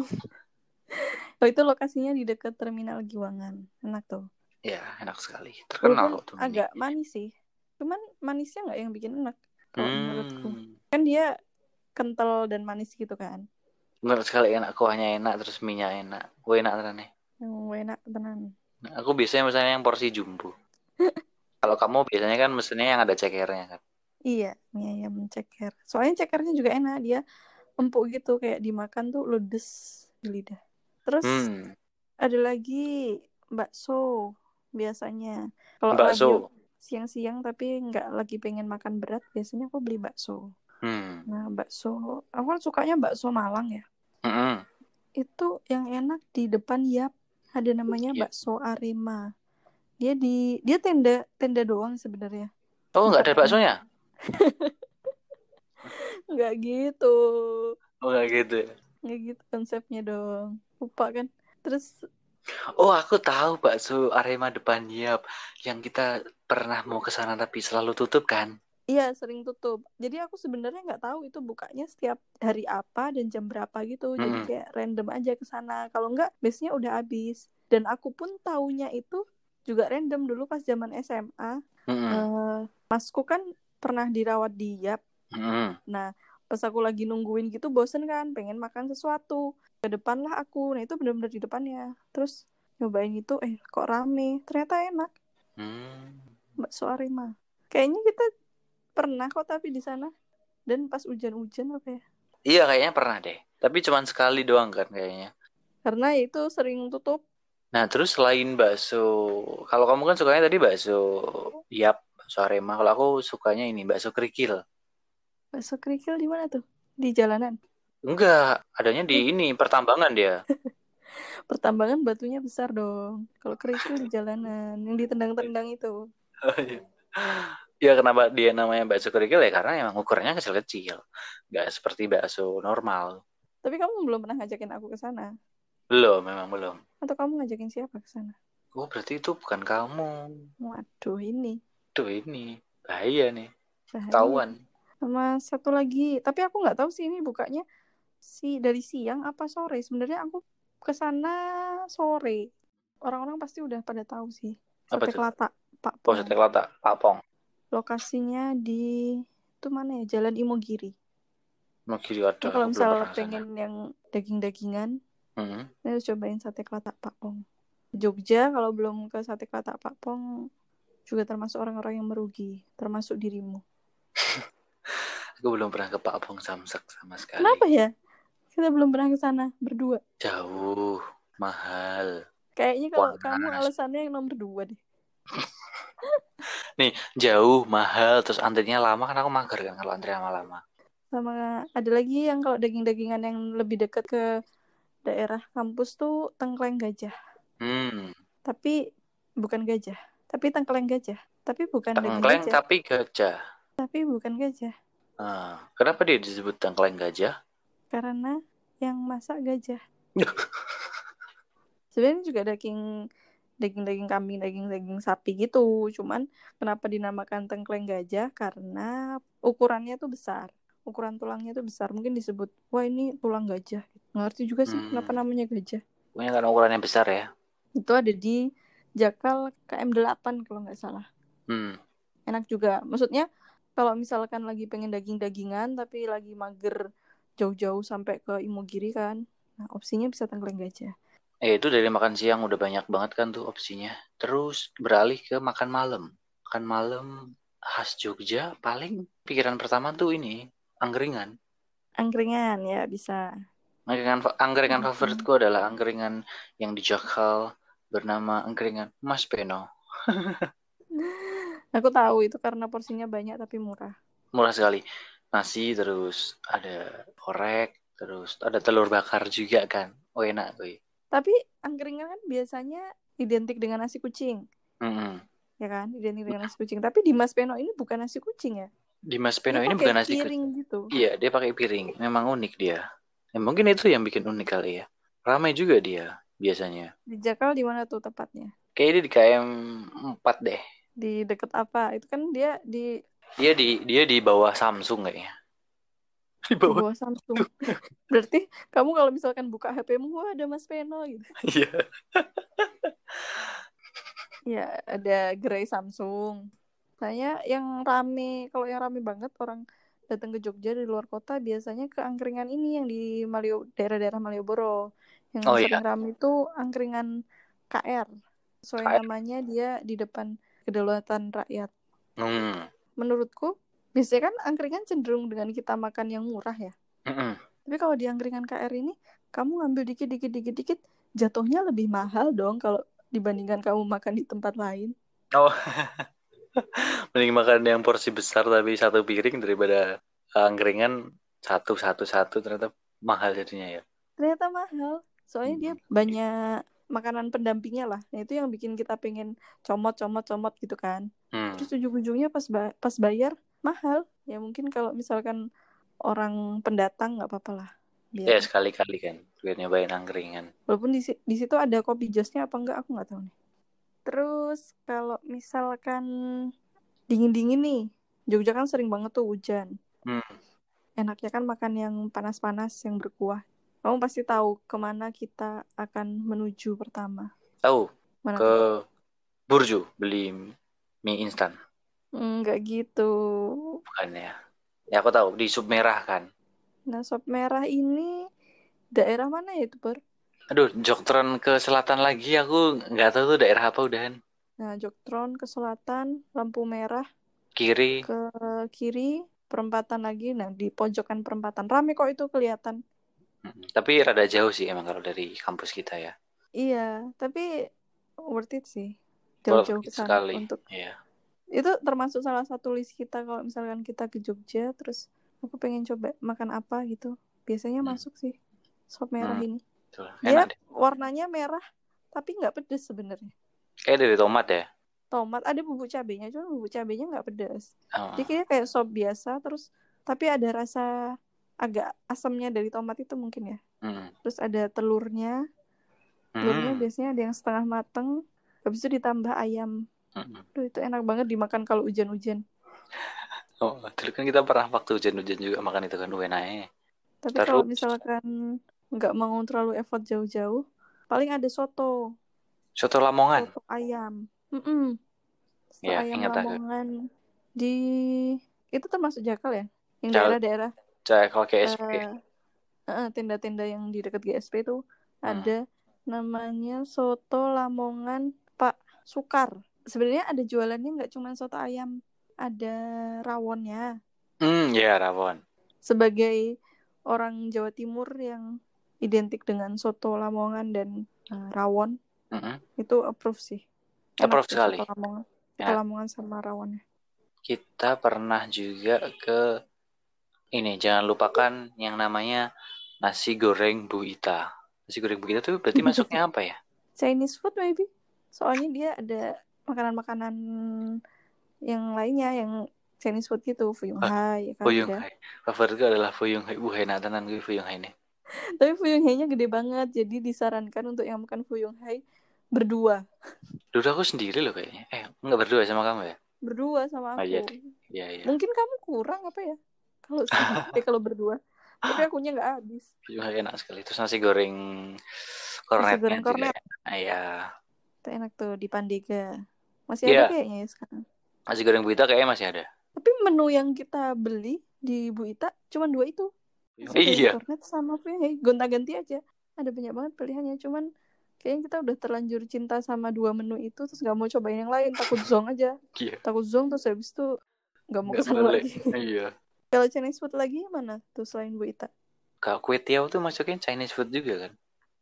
Oh itu lokasinya di dekat terminal Giwangan. Enak tuh. Ya enak sekali. Terkenal kok Tumini. agak manis sih. Cuman manisnya nggak yang bikin enak kalau menurutku. Hmm. Kan dia kental dan manis gitu kan. Bener sekali enak, kuahnya enak, terus minyak enak. Wah enak tenan nih. Yang enak tenan. Nah, aku biasanya misalnya yang porsi jumbo. Kalau kamu biasanya kan mesennya yang ada cekernya kan. Iya, mie ayam ceker. Soalnya cekernya juga enak, dia empuk gitu kayak dimakan tuh ludes di lidah. Terus Hmm, ada lagi bakso biasanya. Kalau bakso. siang-siang tapi nggak lagi pengen makan berat, biasanya aku beli bakso. Hmm. Nah, bakso, aku kan sukanya bakso Malang ya. Mm-mm. Itu yang enak di depan Yap. Ada namanya Iya. bakso Arema. Dia di dia tenda tenda doang sebenarnya. Oh nggak ada baksonya? Nggak gitu. Oh nggak gitu. ya? Nggak gitu konsepnya dong. Lupa kan. Terus Oh aku tahu bakso Arema depan Yap yang kita pernah mau ke sana tapi selalu tutup kan? iya sering tutup. Jadi aku sebenarnya nggak tahu itu bukanya setiap hari apa dan jam berapa gitu. Jadi Mm-mm. kayak random aja ke sana. Kalau nggak biasanya udah habis. Dan aku pun taunya itu juga random dulu pas zaman SMA. Mm-mm. Eh, masku kan pernah dirawat di Yap. Mm-mm. Nah, pas aku lagi nungguin gitu bosen kan, pengen makan sesuatu. Ke depan lah aku. Nah, itu bener-bener di depannya. Terus nyobain itu, eh kok rame. Ternyata enak. Hmm. Bakso Arema. Kayaknya kita pernah kok tapi di sana. Dan pas hujan-hujan apa ya? Iya kayaknya pernah deh. Tapi cuman sekali doang kan kayaknya. Karena itu sering tutup. Nah terus selain bakso, kalau kamu kan sukanya tadi bakso Yap, bakso Arema. Kalau aku sukanya ini bakso kerikil. Bakso kerikil di mana tuh? Di jalanan. Enggak, adanya di ini pertambangan dia. Pertambangan batunya besar dong. Kalau kerikil di jalanan. Yang ditendang-tendang itu. Ya kenapa dia namanya bakso kerikil ya karena emang ukurannya kecil-kecil. Nggak seperti bakso normal. Tapi kamu belum pernah ngajakin aku ke sana. Belum, memang belum. Atau kamu ngajakin siapa ke sana? Oh berarti itu bukan kamu. Waduh, ini. Tuh ini, bahaya nih. Bahaya. Tawan. Sama satu lagi tapi aku nggak tahu sih ini bukanya si dari siang apa sore sebenarnya aku ke sana sore orang-orang pasti udah pada tahu sih sate kelata Pak Oh, Pong sate kelata, Pak Pong. lokasinya di itu mana ya Jalan Imogiri kiri ada. Nah, kalau misal ke sana. pengen yang daging-dagingan Hmm. Saya harus cobain sate kelatak Pak Pong. Jogja kalau belum ke sate kelatak Pak Pong juga termasuk orang-orang yang merugi, termasuk dirimu. Aku belum pernah ke Pak Pong Samsak sama sekali. Kenapa ya? Kita belum pernah ke sana berdua. Jauh, mahal. Kayaknya kalau Panas. kamu alasannya yang nomor dua deh. Jauh, mahal, terus antrinya lama kan aku mager kan kalau antri lama-lama. Sama ada lagi yang kalau daging-dagingan yang lebih dekat ke daerah kampus tuh tengkleng gajah. Hmm, Tapi bukan gajah. Tapi tengkleng gajah. Tapi bukan daging tengkleng gajah. tapi gajah. Tapi bukan gajah. Ah, kenapa dia disebut tengkleng gajah? Karena yang masak gajah. Sebenarnya juga daging daging-daging kambing, daging-daging sapi gitu. Cuman kenapa dinamakan tengkleng gajah? Karena ukurannya tuh besar. Ukuran tulangnya tuh besar. Mungkin disebut, wah ini tulang gajah. Ngerti juga sih Hmm. kenapa namanya gajah. Pokoknya kan ukurannya besar ya. Itu ada di Jakal KM8 kalau nggak salah. Hmm. Enak juga. Maksudnya kalau misalkan lagi pengen daging-dagingan tapi lagi mager jauh-jauh sampai ke Imogiri kan. Nah, opsinya bisa tengkleng gajah. Eh, itu dari makan siang udah banyak banget kan tuh opsinya. Terus beralih ke makan malam. Makan malam khas Jogja paling pikiran pertama tuh ini angkringan. Angkringan ya bisa. Angkringan, angkringan Mhm. favoritku adalah angkringan yang di Jakal bernama angkringan Mas Peno. Aku tahu itu karena porsinya banyak tapi murah. Murah sekali. Nasi terus ada korek, terus ada telur bakar juga kan. Oh enak tuh. Tapi angkringan kan biasanya identik dengan nasi kucing, Mm-mm. ya kan? Identik dengan nasi kucing. Tapi di Mas Peno ini bukan nasi kucing ya? Di Mas Peno Dia ini bukan nasi piring gitu. Iya, dia pakai piring. Memang unik dia. Ya, mungkin itu yang bikin unik kali ya. Ramai juga dia biasanya. Di Jakal di mana tuh tepatnya? Kayaknya di KM 4 deh. Di deket apa? Itu kan dia di Dia di dia di bawah Samsung kayaknya. Di di bawah. bawah Samsung. Berarti kamu kalau misalkan buka HP-mu, wah ada Mas Peno gitu. Iya. Ya, ada gerai Samsung. Saya yang rame, kalau yang rame banget orang datang ke Jogja dari luar kota biasanya ke angkringan ini yang di Malio daerah-daerah Malioboro. Yang Oh, sering iya. rame itu angkringan KR. KR. namanya dia di depan kedaulatan rakyat. Hmm. Menurutku, biasanya kan angkringan cenderung dengan kita makan yang murah ya. Mm-mm. Tapi kalau di angkringan KR ini, kamu ngambil dikit dikit dikit dikit, jatuhnya lebih mahal dong kalau dibandingkan kamu makan di tempat lain. Oh. Mending makan yang porsi besar tapi satu piring daripada angkringan satu satu satu ternyata mahal jadinya ya. Ternyata mahal. Soalnya dia Hmm. banyak makanan pendampingnya lah. Nah, itu yang bikin kita pengen comot comot comot gitu kan. Hmm. Terus ujung-ujungnya pas ba- pas bayar mahal. Ya mungkin kalau misalkan orang pendatang nggak apa-apa lah. Ya Biar sekali-kali kan biar nyobain angkringan. walaupun di di situ ada kopi josnya apa enggak aku nggak tahu nih. Terus kalau misalkan dingin-dingin nih, Jogja kan sering banget tuh hujan. Hmm. Enaknya kan makan yang panas-panas yang berkuah. Kamu pasti tahu ke mana kita akan menuju pertama. Tahu Mana ke Burju beli mie instan. Enggak gitu. Bukan ya? Ya aku tahu di sub merah kan. Nah, sop merah ini daerah mana ya itu, Ber? Aduh, Joktron ke selatan lagi aku nggak tahu tuh daerah apa udahan. Nah, Joktron ke selatan, lampu merah Kiri. ke kiri, perempatan lagi. Nah, di pojokan perempatan. Rame kok itu kelihatan. Tapi rada jauh sih emang kalau dari kampus kita ya. Iya, tapi worth it sih. Jauh-jauh ke sana sekali. untuk Iya. itu termasuk salah satu list kita kalau misalkan kita ke Jogja terus aku pengen coba makan apa gitu. Biasanya Hmm. masuk sih sop merah Hmm. ini. Betul. Dia Enak deh. warnanya merah tapi nggak pedes sebenarnya. Kayak dari tomat ya. Tomat ada bubuk cabenya, cuma bubuk cabenya nggak pedes. Oh. Kayaknya kayak sop biasa terus tapi ada rasa agak asamnya dari tomat itu mungkin ya. Mm. Terus ada telurnya. Telurnya Mm. biasanya ada yang setengah mateng. Habis itu ditambah ayam. Mm. Duh, itu enak banget dimakan kalau hujan-hujan. Oh, dulu kan kita pernah waktu hujan-hujan juga makan itu kan UNAE. Tapi kalau Terus? misalkan nggak mau terlalu effort jauh-jauh, paling ada soto, Soto Lamongan. soto ayam. Mm-mm. Soto Ya, ayam ingat aku. Lamongan di itu termasuk Jakal ya? Yang daerah-daerah Cek kalau GSP. eh, eh, tenda-tenda yang di dekat GSP itu Hmm. ada namanya soto Lamongan Pak Sukar. Sebenarnya ada jualannya nggak cuma soto ayam, ada rawonnya. Hmm, ya rawon. Sebagai orang Jawa Timur yang identik dengan soto Lamongan dan eh, rawon, Mm-mm. itu approve sih. Approve sekali. Soto Lamongan, soto Ya. Lamongan sama rawonnya. Kita pernah juga ke ini jangan lupakan yang namanya nasi goreng Bu Ita. Nasi goreng Bu Ita tuh berarti masuknya apa ya? Chinese food maybe. Soalnya dia ada makanan-makanan yang lainnya yang Chinese food gitu, Fuyung Hai, ya kan Fuyung. Hai. Favoritku adalah Fuyung Hai. Wuh, enak tenan gue Fuyung Hai ini. Tapi Fuyung Hai-nya gede banget, jadi disarankan untuk yang makan Fuyung Hai berdua. Dulu aku sendiri loh kayaknya. Eh, enggak berdua sama kamu ya? Berdua sama Oh, aku. iya Iya, iya. Mungkin kamu kurang apa ya? Kalau sendiri, kalau berdua. Tapi akunya nggak habis. Fuyung Hai enak sekali. Terus nasi goreng kornetnya goreng juga kornet. Ah, Iya. Itu enak tuh di Pandega. Masih Iya. ada kayaknya ya sekarang. Nasi goreng Bu Ita kayaknya masih ada. Tapi menu yang kita beli di Bu Ita cuma dua itu. Nasi goreng Iya. kornet sama Hai. Gonta-ganti aja. Ada banyak banget pilihannya. Cuman kayaknya kita udah terlanjur cinta sama dua menu itu terus nggak mau cobain yang lain. Takut zong aja. Iya. Takut zong terus habis itu nggak mau ke sana lagi. Iya. Kalau Chinese food lagi mana tuh selain Bu Ita? Kak kue tiaw tuh masukin Chinese food juga kan?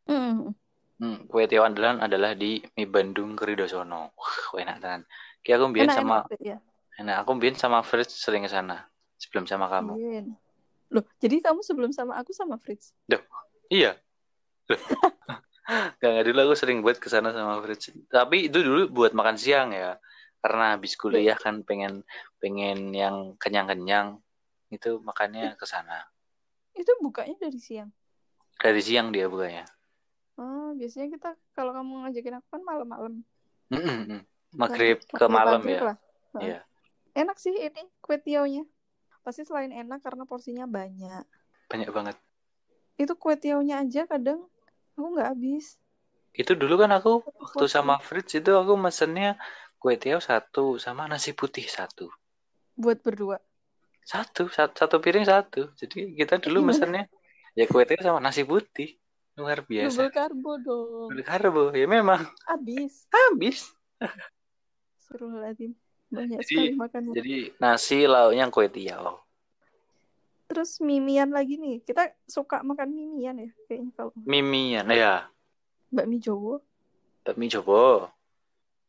Hmm. Hmm, kue tiaw andalan adalah di mie Bandung Keridosono. Wah, enak tenan. Kayak aku mbien sama enak ya. enak aku mbien sama Fritz sering ke sana sebelum sama kamu. Iya. Loh, jadi kamu sebelum sama aku sama Fritz? Iya. Loh. Gak, nggak, dulu aku sering buat ke sana sama Fritz. Tapi itu dulu buat makan siang ya. Karena habis kuliah kan pengen pengen yang kenyang-kenyang. Itu makannya ke sana. Itu bukanya dari siang. Dari siang dia bukanya. Oh, biasanya kita kalau kamu ngajakin aku kan malam-malam. Mm-mm. Maghrib Nah, ke malam maghrib ya. Iya. Enak sih ini kue tiaunya. Pasti selain enak karena porsinya banyak. Banyak banget. Itu kue tiaunya aja kadang aku nggak habis. Itu dulu kan aku waktu sama Fritz itu aku mesennya kue tiaw satu sama nasi putih satu. Buat berdua. Satu, satu, satu piring satu. Jadi kita dulu Gimana? mesennya ya kue tiaw sama nasi putih. Luar biasa. Double karbo dong. Karbo, ya memang Habis. habis. Suruh Banyak Jadi- sekali makannya. Jadi nasi lauknya kue tiaw. Terus mimian lagi nih. Kita suka makan mimian ya kayaknya kalau Mimian, ya. bakmi Jowo. Bakmi Jowo.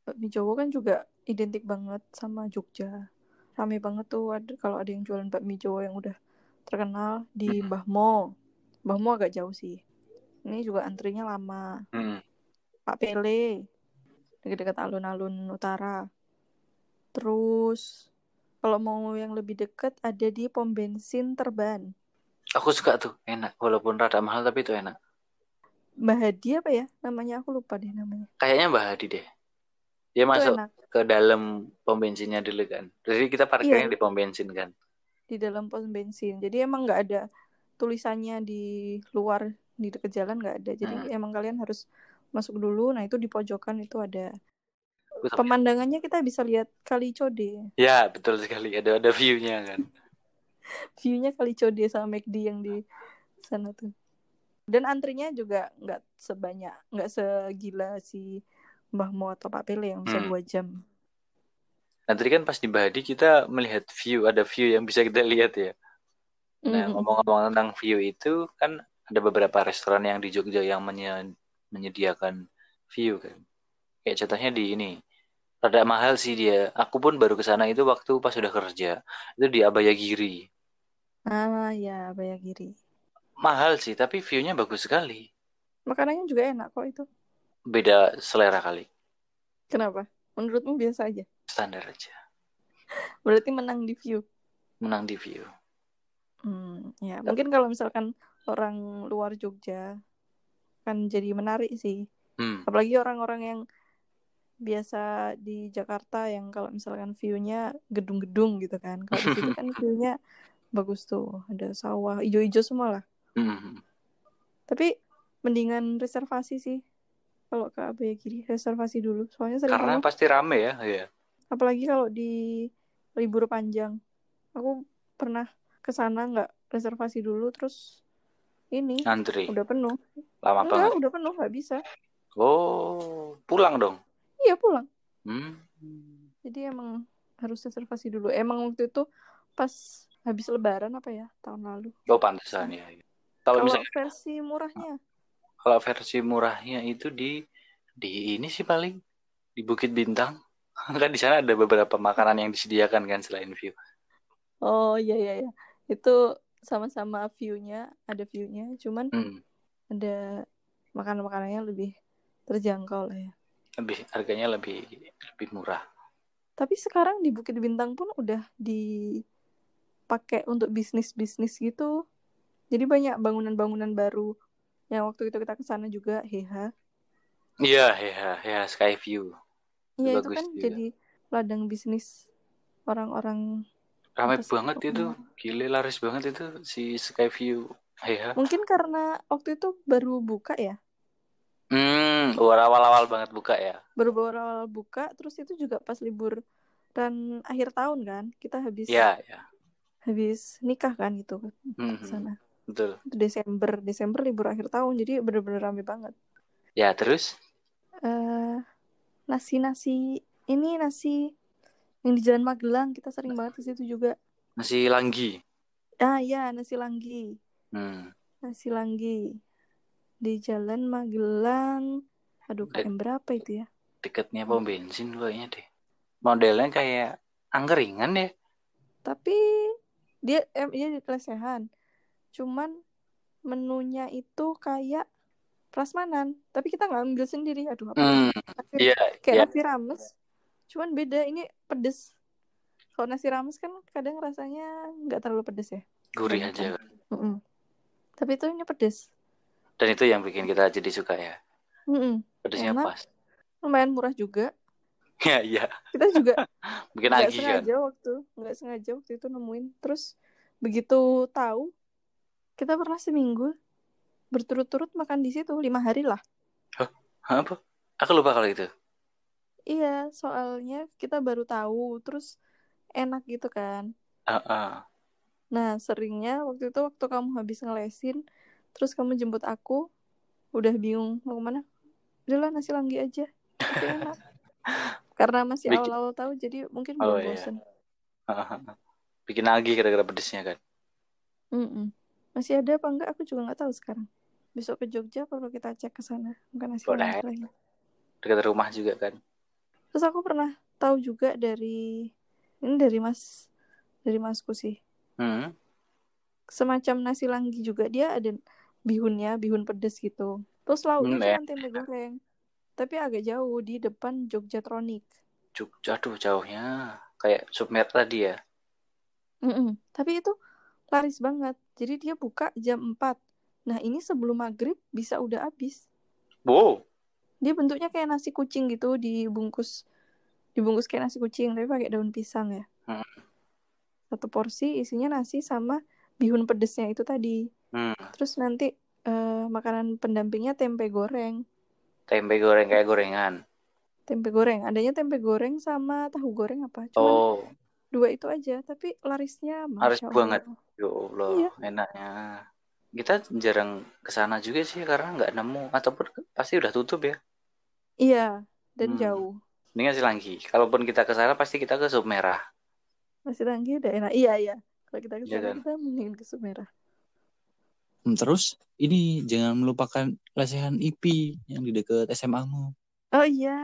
Bakmi Jowo kan juga identik banget sama Jogja. Rame banget tuh ada, kalau ada yang jualan bakmi Jowo yang udah terkenal di Mm-mm. Mbah Mo. Mbah Mo agak jauh sih. Ini juga antrinya lama. Hmm. Pak Pele. Dekat-dekat alun-alun utara. Terus kalau mau yang lebih dekat ada di pom bensin Terban. Aku suka tuh, enak. Walaupun rada mahal tapi itu enak. Mbah Hadi apa ya? Namanya aku lupa deh namanya. Kayaknya Mbak Hadi deh. Dia Itu masuk enak ke dalam pom bensinnya dulu kan. Jadi kita parkirnya Iya. di pom bensin kan. di dalam pom bensin. Jadi emang nggak ada tulisannya di luar di dekat jalan nggak ada. Jadi Hmm. emang kalian harus masuk dulu. Nah itu di pojokan itu ada pemandangannya kita bisa lihat Kali Code. Ya, betul sekali. Ada ada view-nya kan. View-nya Kali Code sama McD yang di sana tuh. Dan antrinya juga nggak sebanyak, nggak segila si Mbah Mo atau Pak Pele yang bisa Hmm. dua jam. Nah, tadi kan pas di Badi kita melihat view, ada view yang bisa kita lihat ya. Nah, ngomong-ngomong tentang view itu, kan ada beberapa restoran yang di Jogja yang menye- menyediakan view kan. Kayak contohnya di ini. Rada mahal sih dia. Aku pun baru ke sana itu waktu pas sudah kerja. Itu di Abayagiri. Ah ya Bayagiri. Mahal sih, tapi view-nya bagus sekali. Makanannya juga enak kok itu. Beda selera kali. Kenapa? Menurutmu biasa aja. Standar aja. Berarti menang di view. Menang di view. Hmm, ya mungkin kalau misalkan orang luar Jogja kan jadi menarik sih. Hmm. Apalagi orang-orang yang biasa di Jakarta yang kalau misalkan view-nya gedung-gedung gitu kan. Kalau di situ kan view-nya bagus tuh, ada sawah, ijo-ijo semua lah. Hmm. Tapi mendingan reservasi sih. Kalau ke Abaya-Giri reservasi dulu. Soalnya sering Karena pasti rame ya. Iya. Apalagi kalau di libur panjang. Aku pernah ke sana nggak reservasi dulu terus ini Antri. udah penuh. Lama Enggak, banget. udah penuh nggak bisa. Oh, pulang dong. Iya pulang. Hmm. Jadi emang harus reservasi dulu. Emang waktu itu pas habis lebaran apa ya tahun lalu. Oh, pantesan ya. Kalau Kalau misalnya versi murahnya kalau versi murahnya itu di di ini sih paling di Bukit Bintang. kan di sana ada beberapa makanan yang disediakan kan selain view. Oh iya iya iya. Itu sama-sama view-nya, ada view-nya, cuman Hmm. ada makanan-makanannya lebih terjangkau lah ya. Lebih harganya lebih lebih murah. Tapi sekarang di Bukit Bintang pun udah dipakai untuk bisnis-bisnis gitu. Jadi banyak bangunan-bangunan baru. Yang waktu itu kita ke sana juga, heha. Iya, ya, ya, Sky View. Iya itu Bagus kan juga. jadi ladang bisnis orang-orang. Ramai banget itu. rumah. Gile laris banget itu si Sky View. Ya. Mungkin karena waktu itu baru buka ya. Hmm, awal-awal banget buka ya. Baru awal buka, terus itu juga pas libur dan akhir tahun kan. Kita habis Iya, ya. habis nikah kan itu Hmm, ke sana. Betul. Desember, Desember libur akhir tahun. Jadi bener-bener rame banget. Ya, terus eh nasi-nasi ini nasi yang di Jalan Magelang kita sering banget ke situ juga. masih Langgi. Ah ya, nasi langgi. Hmm. Nasi langgi di Jalan Magelang. Aduh, KM berapa itu ya? Dekatnya pom bensin kayaknya deh. Modelnya kayak angkringan ya. Tapi dia eh, dia di Lesehan. Cuman menunya itu kayak prasmanan, tapi kita nggak ambil sendiri. Aduh, apa? ya? Nasi- iya, kayak iya. nasi rames. Cuman beda, ini pedes. Kalau nasi rames kan kadang rasanya nggak terlalu pedes ya. Gurih aja. kan. Mm-mm. Tapi itu ini pedes. Dan itu yang bikin kita jadi suka ya. Mm-mm. Pedesnya Enak. pas. Lumayan murah juga. Ya, iya. Kita juga Bikin nggak lagi kan. sengaja waktu nggak sengaja waktu itu nemuin. Terus begitu tahu kita pernah seminggu berturut-turut makan di situ lima hari lah. Hah, Apa? Aku lupa kalau itu. Iya, soalnya kita baru tahu, terus enak gitu kan. Ah, ah. Nah, seringnya waktu itu waktu kamu habis ngelesin, terus kamu jemput aku, udah bingung mau ke mana. Udahlah nasi langgi aja, tapi enak. Karena masih awal-awal tahu, jadi mungkin Oh, belum iya. bosen. Ah, ah. Bikin lagi gara-gara pedesnya kan. Mm-mm. Masih ada apa enggak? Aku juga nggak tahu sekarang. Besok ke Jogja perlu kita cek ke sana. Mungkin nasi Boleh. langgi lagi. Dekat rumah juga kan. Terus aku pernah tahu juga dari ini dari Mas dari Masku sih. Hmm. semacam nasi langgi juga dia ada bihunnya bihun pedes gitu terus lauknya Hmm, ya. cuma tempe goreng tapi agak jauh di depan Jogjatronic Juk, aduh jauhnya. Kayak submer tadi ya. Mm-mm. tapi itu laris banget jadi dia buka jam 4 nah ini sebelum maghrib bisa udah habis Wow. dia bentuknya kayak nasi kucing gitu dibungkus dibungkus kayak nasi kucing tapi pakai daun pisang ya Hmm. satu porsi isinya nasi sama bihun pedesnya itu tadi Hmm. terus nanti eh, makanan pendampingnya tempe goreng Tempe goreng kayak gorengan. tempe goreng adanya tempe goreng sama tahu goreng apa cuman Oh, dua itu aja tapi larisnya Laris banget. Ya Allah, Iya. enaknya. Kita jarang ke sana juga sih karena nggak nemu ataupun pasti udah tutup ya. iya dan Hmm. jauh Mendingan sih lagi. Kalaupun kita ke sana pasti kita ke sub merah. nasi langgi udah enak iya iya kalau kita ke Iya sana kan? kita mendingin ke Sumerah Hmm, Terus ini jangan melupakan lesehan IP yang di dekat SMA-mu. oh iya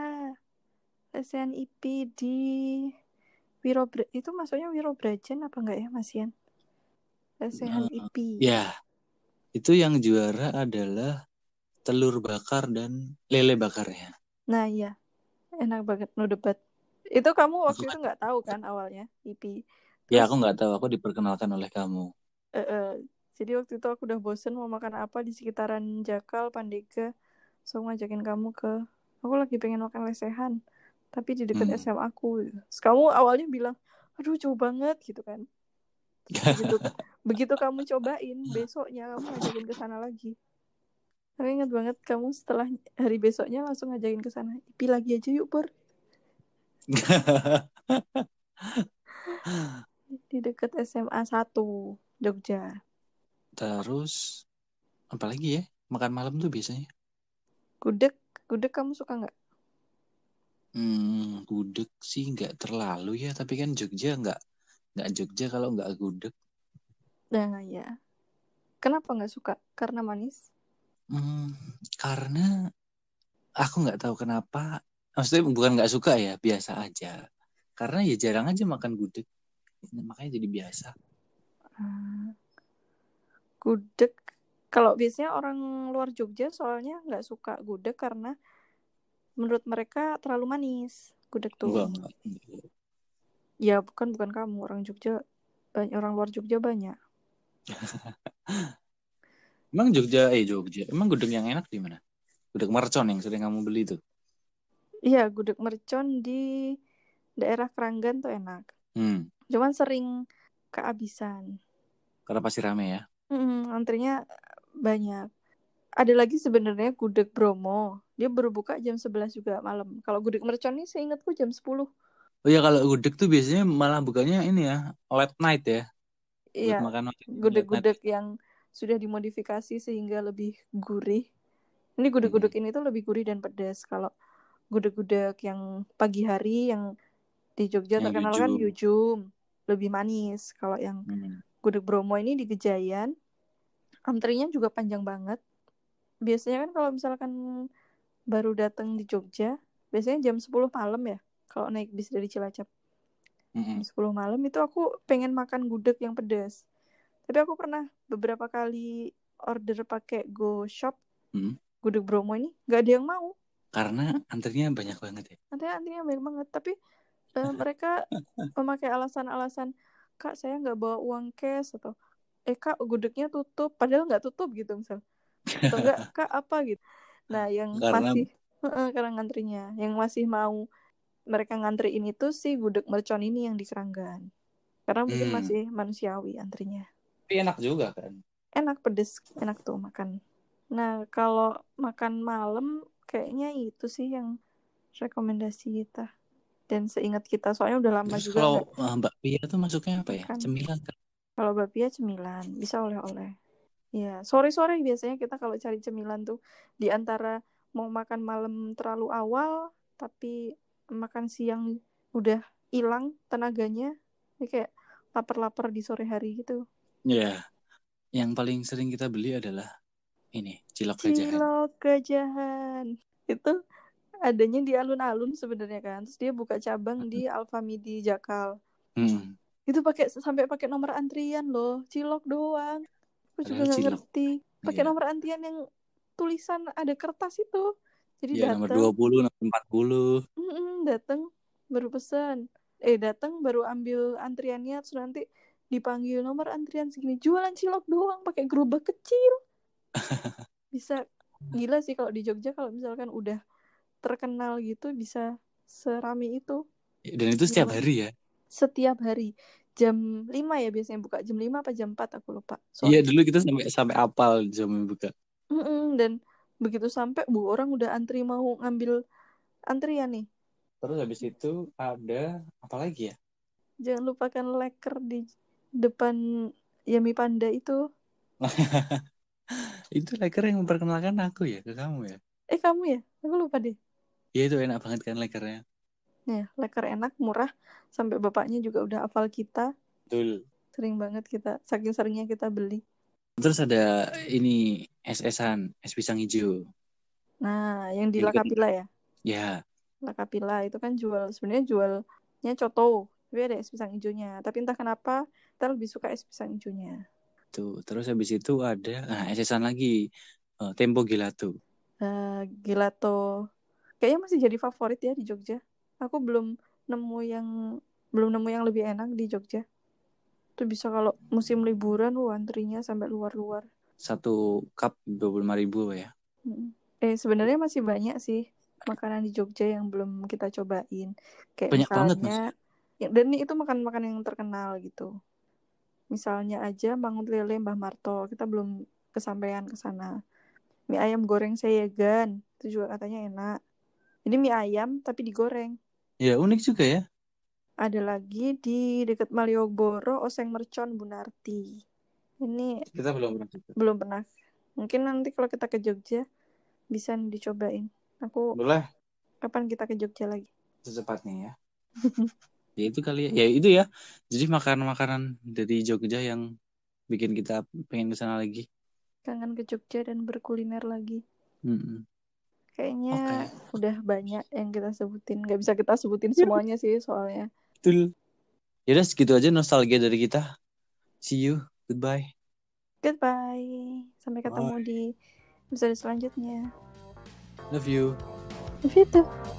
SNIP di Wirobra itu maksudnya Wirobrajan apa enggak ya Masian Lesehan Eh, IP Ya, itu yang juara adalah telur bakar dan lele bakarnya. nah iya enak banget no debat itu kamu waktu Aku- itu nggak tahu kan awalnya IP Ya Terus- aku nggak tahu, aku diperkenalkan oleh kamu. Eh, eh, jadi waktu itu aku udah bosen mau makan apa di sekitaran Jakal, Pandega. So ngajakin kamu ke, aku lagi pengen makan lesehan. tapi di dekat Hmm. SMA aku. Terus kamu awalnya bilang, aduh jauh banget gitu kan. Terus begitu, begitu kamu cobain, besoknya kamu ngajakin ke sana lagi. Aku ingat banget kamu setelah hari besoknya langsung ngajakin ke sana. Ipi lagi aja yuk, Pur. Di dekat SMA 1, Jogja. Terus apalagi ya? Makan malam tuh biasanya. Gudeg, gudeg kamu suka nggak? Hmm, gudeg sih nggak terlalu ya, tapi kan Jogja nggak nggak Jogja kalau nggak gudeg. Nah, ya. Kenapa nggak suka? Karena manis? Hmm, karena aku nggak tahu kenapa. Maksudnya bukan nggak suka ya, biasa aja. Karena ya jarang aja makan gudeg, makanya jadi biasa. Ah. Gudeg. Kalau biasanya orang luar Jogja soalnya nggak suka gudeg karena menurut mereka terlalu manis. Gudeg tuh. Enggak. Ya bukan bukan kamu orang Jogja banyak orang luar Jogja banyak. Emang Jogja, eh Jogja, emang gudeg yang enak di mana? Gudeg mercon yang sering kamu beli tuh. Iya gudeg mercon di daerah Keranggan tuh enak. Hmm, Cuman sering kehabisan. karena pasti rame ya. Mm, antrinya banyak. Ada lagi sebenarnya gudeg Bromo. Dia baru buka jam 11 juga malam. Kalau gudeg mercon ini seingatku jam 10. Oh ya kalau gudeg tuh biasanya malah bukanya ini ya, late night ya. Iya, makan gudeg-gudeg yang sudah dimodifikasi sehingga lebih gurih. Ini gudeg-gudeg ini tuh lebih gurih dan pedas. Kalau gudeg-gudeg yang pagi hari yang di Jogja Yang terkenal kan yujum. yujum, lebih manis. Kalau yang Hmm. gudeg Bromo ini di Gejayan, antrinya juga panjang banget. Biasanya kan kalau misalkan baru datang di Jogja, biasanya jam 10 malam ya, kalau naik bis dari Cilacap. Mm-mm. Jam 10 malam itu aku pengen makan gudeg yang pedas. Tapi aku pernah beberapa kali order pakai Go Shop, Hmm. gudeg Bromo ini, nggak ada yang mau. Karena antrinya banyak banget ya. Nanti antrinya banyak banget, tapi eh, mereka memakai alasan-alasan, Kak saya nggak bawa uang cash atau eh Kak gudegnya tutup, padahal nggak tutup gitu misal. Atau enggak Kak apa gitu. Nah yang Karena- masih Heeh, karena ngantrinya, yang masih mau mereka ngantriin itu sih gudeg mercon ini yang di Keranggan. Karena mungkin Hmm. masih manusiawi antrinya. Tapi enak juga kan. Enak pedes, enak tuh makan. Nah kalau makan malam kayaknya itu sih yang rekomendasi kita. Dan seingat kita, soalnya udah lama Terus juga kalau nggak uh, Mbak Pia tuh masuknya apa ya? makan. Cemilan kan. Kalau bapia cemilan, bisa oleh-oleh. Ya, sore-sore biasanya kita kalau cari cemilan tuh di antara mau makan malam terlalu awal, tapi makan siang udah hilang tenaganya. Ini kayak lapar-lapar di sore hari gitu. Ya. Yang paling sering kita beli adalah ini, cilok gajahan. Cilok gajahan. Itu adanya di alun-alun sebenarnya kan. Terus dia buka cabang di Alfamidi Jakal. Hmm. Itu pakai sampai pakai nomor antrian loh. Cilok doang. Aku juga nggak ngerti. Pakai Iya. nomor antrian yang tulisan ada kertas itu. Jadi Ya nomor datang, 20, nomor 40. Datang baru pesan. Eh datang baru ambil antriannya terus nanti dipanggil nomor antrian segini. Jualan cilok doang pakai gerobak kecil. Bisa gila sih kalau di Jogja kalau misalkan udah terkenal gitu bisa serami itu Dan itu setiap hari ya. setiap hari. Jam 5 ya biasanya buka. Jam 5 apa jam 4 aku lupa. Iya dulu kita sampai sampai apal jam buka. Mm-mm, dan begitu sampai bu orang udah antri mau ngambil antrian nih. Terus habis itu ada apa lagi ya? Jangan lupakan leker di depan Yami Panda itu. itu leker yang memperkenalkan aku ya ke kamu ya. Eh kamu ya? Aku lupa deh. Iya itu enak banget kan lekernya. Ya, leker enak, murah. Sampai bapaknya juga udah hafal kita. Betul. Sering banget kita, saking seringnya kita beli. Terus ada ini es-esan, es pisang hijau. Nah, yang di Lakapila ya. Ya, Lakapila itu kan jual, sebenarnya jualnya coto. Tapi ada es pisang hijaunya. Tapi entah kenapa, kita lebih suka es pisang hijaunya. tuh. Terus habis itu ada nah, es-esan lagi eh, Tempo Gelato. Eh, gelato kayaknya masih jadi favorit ya di Jogja. Aku belum nemu yang belum nemu yang lebih enak di Jogja. Itu bisa kalau musim liburan, wah antrinya sampai luar-luar. Satu cup 25.000 ribu ya. Eh sebenarnya masih banyak sih. Makanan di Jogja yang belum kita cobain. Kayak Banyak banget, misalnya, ya, dan itu makan-makan yang terkenal gitu. Misalnya aja mangut lele Mbah Marto, kita belum kesampaian ke sana. Mie ayam goreng Seyegan, itu juga katanya enak. Ini mie ayam tapi digoreng. Ya unik juga ya. Ada lagi di dekat Malioboro, Oseng Mercon Bunarti. Ini Kita belum pernah belum pernah. Mungkin nanti kalau kita ke Jogja bisa dicobain. Aku Boleh kapan kita ke Jogja lagi? secepatnya ya. ya itu kali ya. Ya itu ya. Jadi makanan-makanan dari Jogja yang bikin kita pengen ke sana lagi. Kangen ke Jogja dan berkuliner lagi. Mm-mm. Kayaknya udah banyak yang kita sebutin. Gak bisa kita sebutin semuanya sih soalnya. Betul. Yaudah segitu aja nostalgia dari kita. See you. Goodbye. Goodbye. Sampai ketemu di episode selanjutnya. Love you. Love.